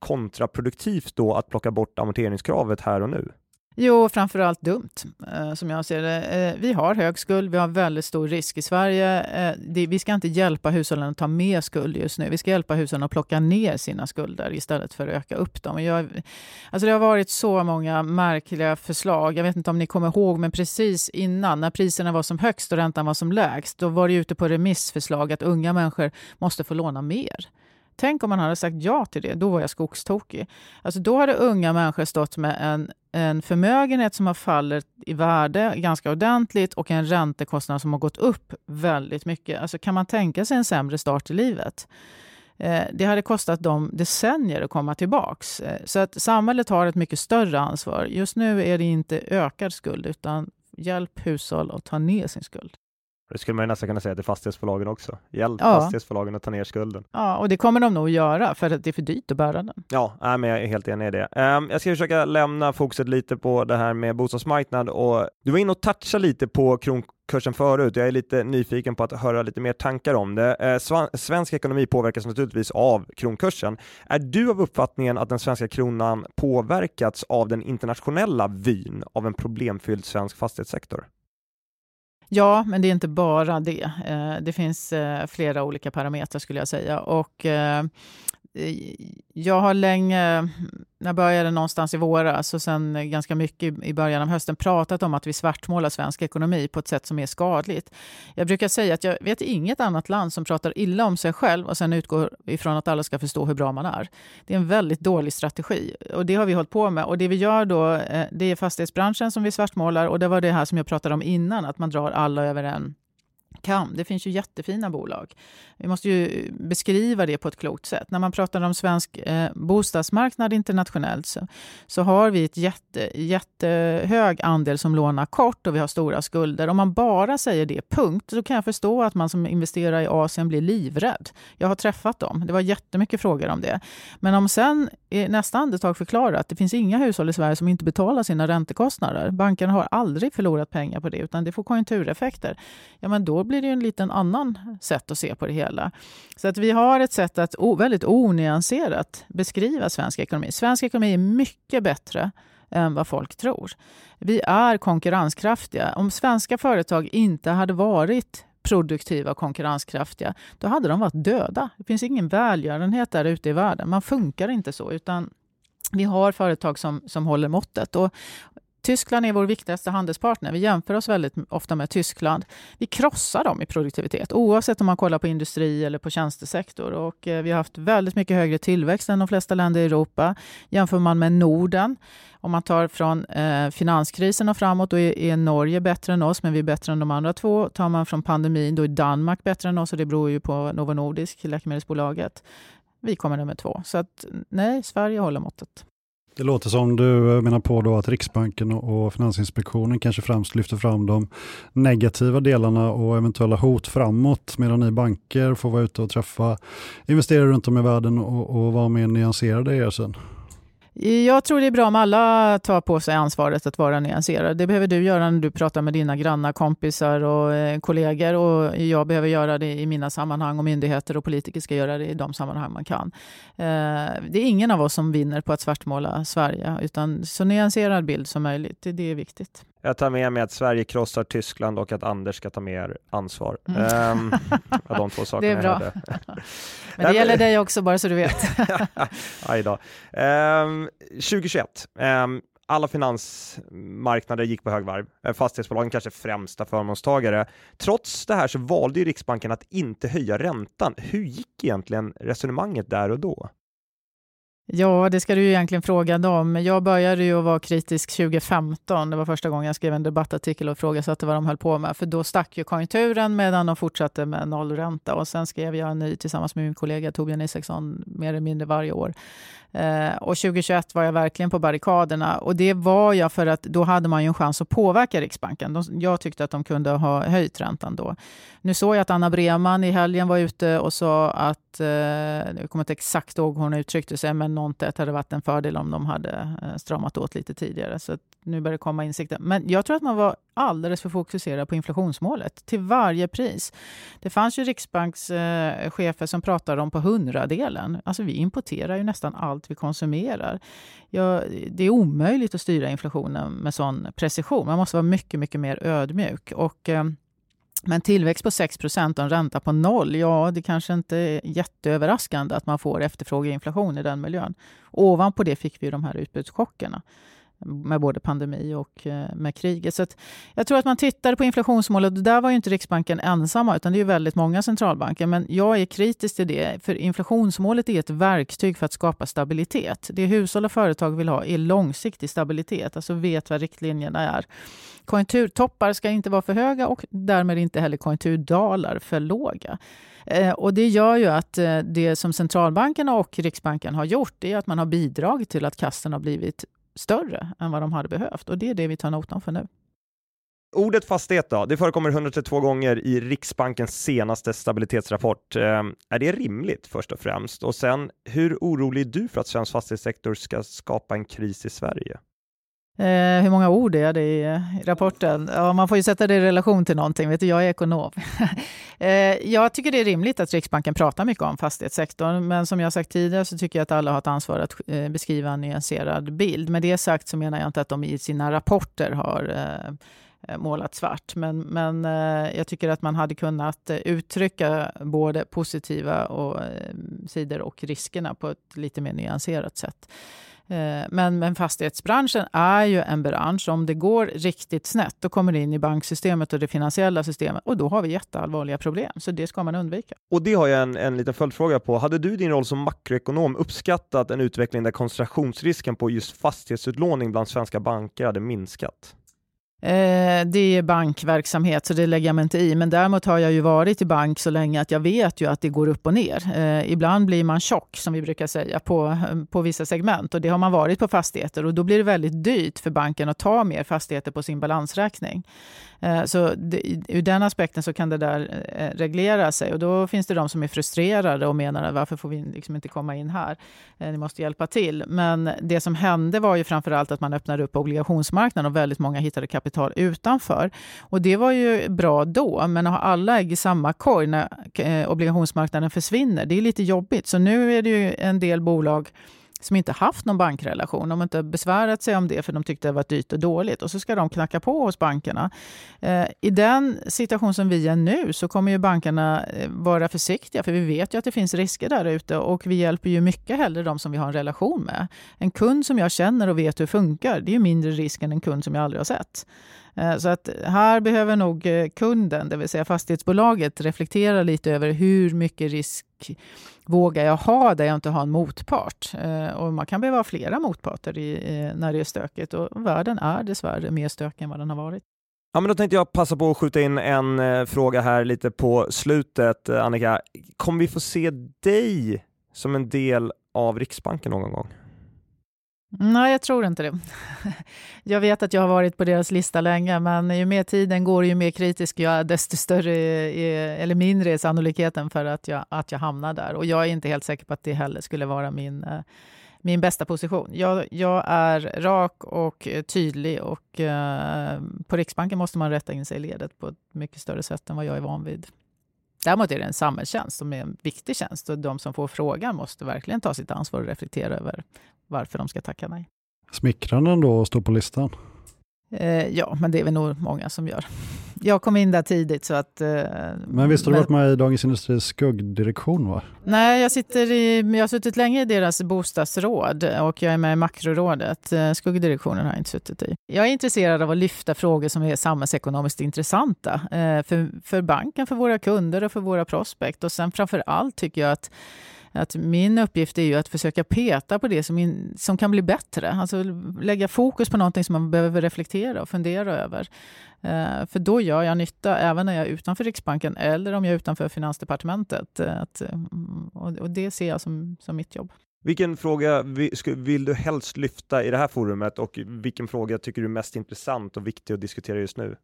kontraproduktivt då att plocka bort amorteringskravet här och nu? Jo, framförallt dumt, eh, som jag ser det. Eh, vi har hög skuld, vi har väldigt stor risk i Sverige. Eh, vi ska inte hjälpa hushållen att ta mer skuld just nu. Vi ska hjälpa hushållen att plocka ner sina skulder istället för att öka upp dem. Jag, alltså det har varit så många märkliga förslag. Jag vet inte om ni kommer ihåg, men precis innan, när priserna var som högst och räntan var som lägst, då var det ute på remissförslag att unga människor måste få låna mer. Tänk om man hade sagt ja till det. Då var jag skogstokig. Alltså då hade unga människor stått med en, en förmögenhet som har fallit i värde ganska ordentligt och en räntekostnad som har gått upp väldigt mycket. Alltså kan man tänka sig en sämre start i livet? Eh, det hade kostat dem decennier att komma tillbaks. Eh, så att samhället har ett mycket större ansvar. Just nu är det inte ökad skuld utan hjälp hushåll att ta ner sin skuld. Det skulle man nästan kunna säga till fastighetsbolagen också. Hjälp ja. fastighetsbolagen att ta ner skulden. Ja, och det kommer de nog att göra för att det är för dyrt att bära den. Ja, nej, men jag är helt enig i det. Um, jag ska försöka lämna fokuset lite på det här med bostadsmarknad och du var inne och touchade lite på kronkursen förut. Jag är lite nyfiken på att höra lite mer tankar om det. Uh, svensk ekonomi påverkas naturligtvis av kronkursen. Är du av uppfattningen att den svenska kronan påverkats av den internationella vyn av en problemfylld svensk fastighetssektor? Ja, men det är inte bara det. Eh, det finns eh, flera olika parametrar skulle jag säga. Och eh, jag har länge, jag började någonstans i våras och sen ganska mycket i början av hösten pratat om att vi svartmålar svensk ekonomi på ett sätt som är skadligt. Jag brukar säga att jag vet inget annat land som pratar illa om sig själv och sen utgår ifrån att alla ska förstå hur bra man är. Det är en väldigt dålig strategi och det har vi hållit på med. Och det vi gör då, eh, det är fastighetsbranschen som vi svartmålar och det var det här som jag pratade om innan, att man drar alla över en kan. Det finns ju jättefina bolag. Vi måste ju beskriva det på ett klokt sätt. När man pratar om svensk eh, bostadsmarknad internationellt så, så har vi ett jätte, jättehög andel som lånar kort och vi har stora skulder. Om man bara säger det, punkt, så kan jag förstå att man som investerar i Asien blir livrädd. Jag har träffat dem. Det var jättemycket frågor om det. Men om sen i nästa andetag förklarar att det finns inga hushåll i Sverige som inte betalar sina räntekostnader. Bankerna har aldrig förlorat pengar på det, utan det får konjunktureffekter. Ja, men då blir det en liten annan sätt att se på det hela. Så att vi har ett sätt att väldigt onyanserat beskriva svensk ekonomi. Svensk ekonomi är mycket bättre än vad folk tror. Vi är konkurrenskraftiga. Om svenska företag inte hade varit produktiva och konkurrenskraftiga, då hade de varit döda. Det finns ingen välgörenhet där ute i världen. Man funkar inte så, utan vi har företag som, som håller måttet. Och Tyskland är vår viktigaste handelspartner. Vi jämför oss väldigt ofta med Tyskland. Vi krossar dem i produktivitet, oavsett om man kollar på industri eller på tjänstesektor. Och eh, vi har haft väldigt mycket högre tillväxt än de flesta länder i Europa. Jämför man med Norden, om man tar från eh, finanskrisen och framåt, då är, är, Norge bättre än oss, men vi är bättre än de andra två. Tar man från pandemin, då är Danmark bättre än oss och det beror ju på Novo Nordisk, läkemedelsbolaget. Vi kommer nummer två. Så att, nej, Sverige håller måttet. Det låter som du eh, menar på då att Riksbanken och Finansinspektionen kanske främst lyfter fram de negativa delarna och eventuella hot framåt medan ni banker får vara ute och träffa investerare runt om i världen och, och vara mer nyanserade i er syn. Jag tror det är bra om alla tar på sig ansvaret att vara nyanserad. Det behöver du göra när du pratar med dina grannar, kompisar och eh, kollegor. Och jag behöver göra det i mina sammanhang och myndigheter och politiker ska göra det i de sammanhang man kan. Eh, det är ingen av oss som vinner på att svartmåla Sverige, utan så nyanserad bild som möjligt. Det är viktigt. Jag tar med mig att Sverige krossar Tyskland och att Anders ska ta mer ansvar. Mm. Um, de två sakerna det är bra. Men det gäller dig också, bara så du vet. Aj då. Um, 2021. Um, alla finansmarknader gick på högvarv. Eh, fastighetsbolagen kanske främsta förmånstagare. Trots det här så valde ju Riksbanken att inte höja räntan. Hur gick egentligen resonemanget där och då? Ja, det ska du ju egentligen fråga dem. Jag började ju att vara kritisk 2015. Det var första gången jag skrev en debattartikel och ifrågasatte vad de höll på med. För då stack ju konjunkturen medan de fortsatte med nollränta. Och sen skrev jag en ny tillsammans med min kollega Torbjörn Isaksson mer eller mindre varje år. Eh, och 2021 var jag verkligen på barrikaderna. Och det var jag för att då hade man ju en chans att påverka Riksbanken. De, jag tyckte att de kunde ha höjt räntan då. Nu såg jag att Anna Breman i helgen var ute och sa att, eh, jag kommer inte exakt ihåg hur hon uttryckte sig, men någonting hade varit en fördel om de hade eh, stramat åt lite tidigare. Så nu börjar det komma insikter. Men jag tror att man var alldeles för fokuserad på inflationsmålet till varje pris. Det fanns ju riksbankschefer eh, som pratade om på hundradelen. Alltså vi importerar ju nästan allt vi konsumerar. Ja, det är omöjligt att styra inflationen med sån precision. Man måste vara mycket, mycket mer ödmjuk. Och, eh, men tillväxt på 6 och en ränta på noll, ja det kanske inte är jätteöverraskande att man får efterfrågeinflation i den miljön. Ovanpå det fick vi de här utbudschockerna med både pandemi och eh, med kriget. Så jag tror att man tittar på inflationsmålet, och där var ju inte Riksbanken ensamma, utan det är väldigt många centralbanker. Men jag är kritisk till det, för inflationsmålet är ett verktyg för att skapa stabilitet. Det hushåll och företag vill ha är långsiktig stabilitet, alltså vet vad riktlinjerna är. Konjunkturtoppar ska inte vara för höga och därmed inte heller konjunkturdalar för låga. Eh, och det gör ju att eh, det som centralbankerna och Riksbanken har gjort är att man har bidragit till att kassen har blivit större än vad de hade behövt och det är det vi tar notan för nu. Ordet fastighet då, det förekommer 132 gånger i Riksbankens senaste stabilitetsrapport. Eh, är det rimligt först och främst? Och sen, hur orolig är du för att svensk fastighetssektor ska skapa en kris i Sverige? Eh, hur många ord är det i, i rapporten? Ja, man får ju sätta det i relation till någonting. Vet du, jag är ekonom. eh, jag tycker det är rimligt att Riksbanken pratar mycket om fastighetssektorn. Men som jag sagt tidigare så tycker jag att alla har ett ansvar att eh, beskriva en nyanserad bild. Med det sagt så menar jag inte att de i sina rapporter har eh, eh målat svart. Men, men eh, jag tycker att man hade kunnat uttrycka både positiva och, eh, sidor och riskerna på ett lite mer nyanserat sätt. Eh, men, men fastighetsbranschen är ju en bransch, om det går riktigt snett, då kommer det in i banksystemet och det finansiella systemet och då har vi jätteallvarliga problem. Så det ska man undvika. Och det har jag en, en liten följdfråga på. Hade du din roll som makroekonom uppskattat en utveckling där koncentrationsrisken på just fastighetsutlåning bland svenska banker hade minskat? Eh, det är bankverksamhet, så det lägger jag mig inte i. Men däremot har jag ju varit i bank så länge att jag vet ju att det går upp och ner. Eh, ibland blir man tjock, som vi brukar säga, på, eh, på vissa segment. Och det har man varit på fastigheter. Och då blir det väldigt dyrt för banken att ta mer fastigheter på sin balansräkning. Eh, så ur den aspekten så kan det där eh, reglera sig och då finns det de som är frustrerade och menar att varför får vi liksom inte komma in här? Eh, ni måste hjälpa till. Men det som hände var ju framför allt att man öppnade upp obligationsmarknaden och väldigt många hittade kapital utanför. Och det var ju bra då, men att ha alla ägg i samma korg när eh, obligationsmarknaden försvinner, det är lite jobbigt. Så nu är det ju en del bolag som inte haft någon bankrelation. De har inte besvärat sig om det för de tyckte det var dyrt och dåligt. Och så ska de knacka på hos bankerna. Eh, I den situation som vi är nu så kommer ju bankerna eh, vara försiktiga för vi vet ju att det finns risker där ute och vi hjälper ju mycket hellre de som vi har en relation med. En kund som jag känner och vet hur det funkar, det är mindre risk än en kund som jag aldrig har sett. Eh, så att här behöver nog eh, kunden, det vill säga fastighetsbolaget, reflektera lite över hur mycket risk vågar jag ha där jag inte har en motpart? Eh, och man kan behöva ha flera motparter i, eh, när det är stökigt och världen är dessvärre mer stökig än vad den har varit. Ja, men då tänkte jag passa på att skjuta in en eh, fråga här lite på slutet. Eh, Annika, kommer vi få se dig som en del av Riksbanken någon gång? Nej, jag tror inte det. Jag vet att jag har varit på deras lista länge, men ju mer tiden går, ju mer kritisk jag är, desto större är, eller mindre är sannolikheten för att jag, att jag hamnar där. Och jag är inte helt säker på att det heller skulle vara min, eh, min bästa position. Jag, jag är rak och tydlig och eh, på Riksbanken måste man rätta in sig i ledet på ett mycket större sätt än vad jag är van vid. Däremot är det en samhällstjänst som är en viktig tjänst och de som får frågan måste verkligen ta sitt ansvar och reflektera över varför de ska tacka nej. Smickrande ändå att stå på listan. Eh, ja, men det är väl nog många som gör. Jag kom in där tidigt så att... Eh, men visst har du varit med i Dagens Industris skuggdirektion? Va? Nej, jag, sitter i, jag har suttit länge i deras bostadsråd och jag är med i makrorådet. Eh, skuggdirektionen har jag inte suttit i. Jag är intresserad av att lyfta frågor som är samhällsekonomiskt intressanta eh, för, för banken, för våra kunder och för våra prospekt. Och sen framför allt tycker jag att att min uppgift är ju att försöka peta på det som, in, som kan bli bättre. Alltså lägga fokus på någonting som man behöver reflektera och fundera över. Eh, för då gör jag nytta även när jag är utanför Riksbanken eller om jag är utanför Finansdepartementet. Eh, att, eh, och, och, det ser jag som, som mitt jobb. Vilken fråga vill du helst lyfta i det här forumet och vilken fråga tycker du är mest intressant och viktig att diskutera just nu?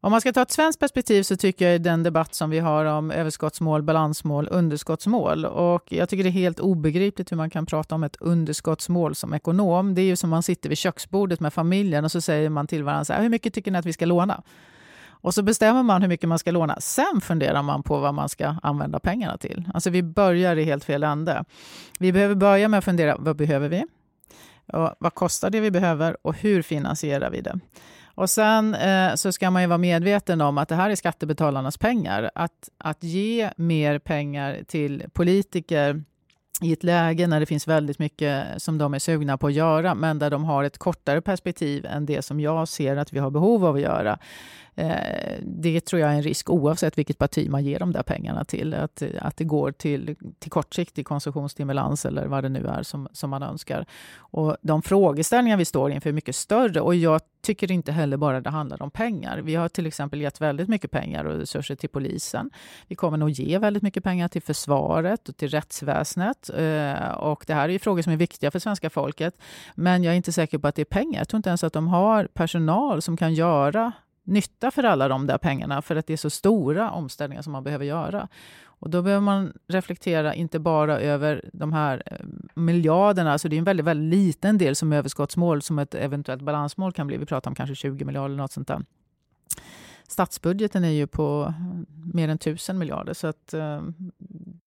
Om man ska ta ett svenskt perspektiv så tycker jag den debatt som vi har om överskottsmål, balansmål, underskottsmål. Och jag tycker det är helt obegripligt hur man kan prata om ett underskottsmål som ekonom. Det är ju som man sitter vid köksbordet med familjen och så säger man till varandra så här, hur mycket tycker ni att vi ska låna? Och så bestämmer man hur mycket man ska låna. Sen funderar man på vad man ska använda pengarna till. Alltså vi börjar i helt fel ände. Vi behöver börja med att fundera, vad behöver vi? Och vad kostar det vi behöver och hur finansierar vi det? Och sen eh, så ska man ju vara medveten om att det här är skattebetalarnas pengar. Att, att ge mer pengar till politiker i ett läge när det finns väldigt mycket som de är sugna på att göra, men där de har ett kortare perspektiv än det som jag ser att vi har behov av att göra. Eh, det tror jag är en risk oavsett vilket parti man ger de där pengarna till. Att, att det går till, till kortsiktig konsumtionsstimulans eller vad det nu är som, som man önskar. Och de frågeställningar vi står inför är mycket större och jag tycker inte heller bara det handlar om pengar. Vi har till exempel gett väldigt mycket pengar och resurser till polisen. Vi kommer nog ge väldigt mycket pengar till försvaret och till rättsväsendet. Eh, och det här är frågor som är viktiga för svenska folket. Men jag är inte säker på att det är pengar. Jag tror inte ens att de har personal som kan göra nytta för alla de där pengarna för att det är så stora omställningar som man behöver göra. Och då behöver man reflektera inte bara över de här eh, miljarderna, alltså det är en väldigt, väldigt liten del som överskottsmål som ett eventuellt balansmål kan bli. Vi pratar om kanske 20 miljarder eller något sånt där. Statsbudgeten är ju på eh, mer än tusen miljarder. Så att, eh,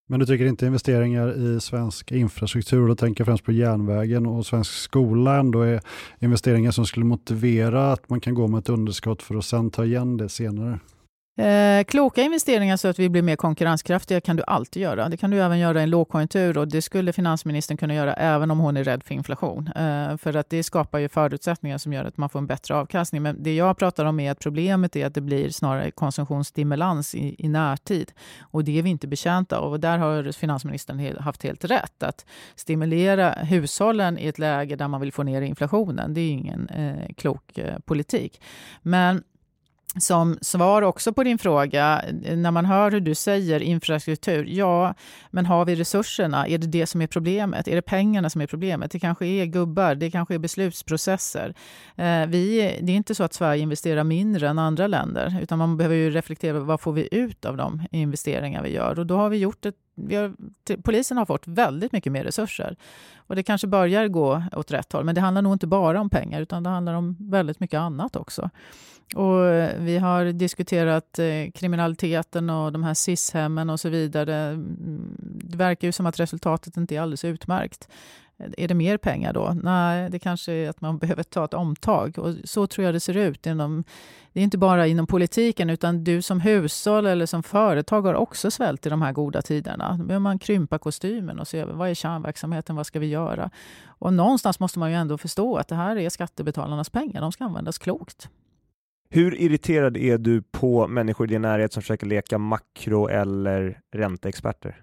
Men du tycker inte investeringar i svensk infrastruktur, och då tänker jag främst på järnvägen och svensk skola ändå är investeringar som skulle motivera att man kan gå med ett underskott för att sen ta igen det senare? Eh, kloka investeringar så att vi blir mer konkurrenskraftiga kan du alltid göra. Det kan du även göra i en lågkonjunktur och det skulle finansministern kunna göra även om hon är rädd för inflation. Eh, för att det skapar ju förutsättningar som gör att man får en bättre avkastning. Men det jag pratar om är att problemet är att det blir snarare konsumtionsstimulans i, i närtid. Och det är vi inte betjänta av. Och där har finansministern haft helt rätt. Att stimulera hushållen i ett läge där man vill få ner inflationen, det är ingen eh, klok eh, politik. Men som svar också på din fråga, eh, när man hör hur du säger infrastruktur, ja, men har vi resurserna? Är det det som är problemet? Är det pengarna som är problemet? Det kanske är gubbar, det kanske är beslutsprocesser. Eh, vi, det är inte så att Sverige investerar mindre än andra länder, utan man behöver ju reflektera vad får vi ut av de investeringar vi gör? Och då har vi gjort ett har, polisen har fått väldigt mycket mer resurser. Och det kanske börjar gå åt rätt håll, men det handlar nog inte bara om pengar, utan det handlar om väldigt mycket annat också. Och eh, vi har diskuterat eh, kriminaliteten och de här SIS-hemmen och så vidare. Mm, det verkar ju som att resultatet inte är alldeles utmärkt. Är det mer pengar då? Nej, det kanske är att man behöver ta ett omtag. Och så tror jag det ser ut. Inom, det är inte bara inom politiken, utan du som hushåll eller som företag har också svält i de här goda tiderna. Då behöver man krympa kostymen och se över vad är kärnverksamheten, vad ska vi göra? Och någonstans måste man ju ändå förstå att det här är skattebetalarnas pengar, de ska användas klokt. Hur irriterad är du på människor i din närhet som försöker leka makro eller ränteexperter?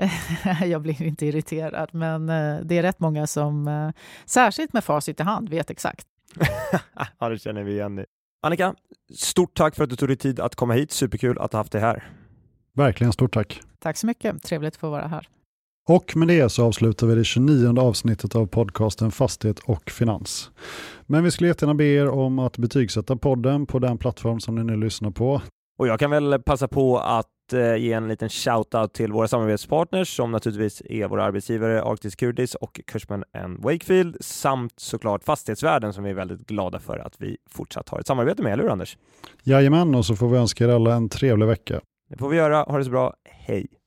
jag blir inte irriterad, men eh, det är rätt många som, eh, särskilt med facit i hand, vet exakt. ja, det känner vi igen. Annika, stort tack för att du tog dig tid att komma hit. Superkul att ha haft dig här. Verkligen, stort tack. Tack så mycket. Trevligt att få vara här. Och med det så avslutar vi det 29 avsnittet av podcasten Fastighet och Finans. Men vi skulle jättegärna be er om att betygsätta podden på den plattform som ni nu lyssnar på. Och jag kan väl passa på att ge en liten shout-out till våra samarbetspartners som naturligtvis är våra arbetsgivare Arctic Securities och Cushman Wakefield samt såklart Fastighetsvärden som vi är väldigt glada för att vi fortsatt har ett samarbete med, eller hur Anders? Jajamän, och så får vi önska er alla en trevlig vecka. Det får vi göra. Ha det så bra. Hej!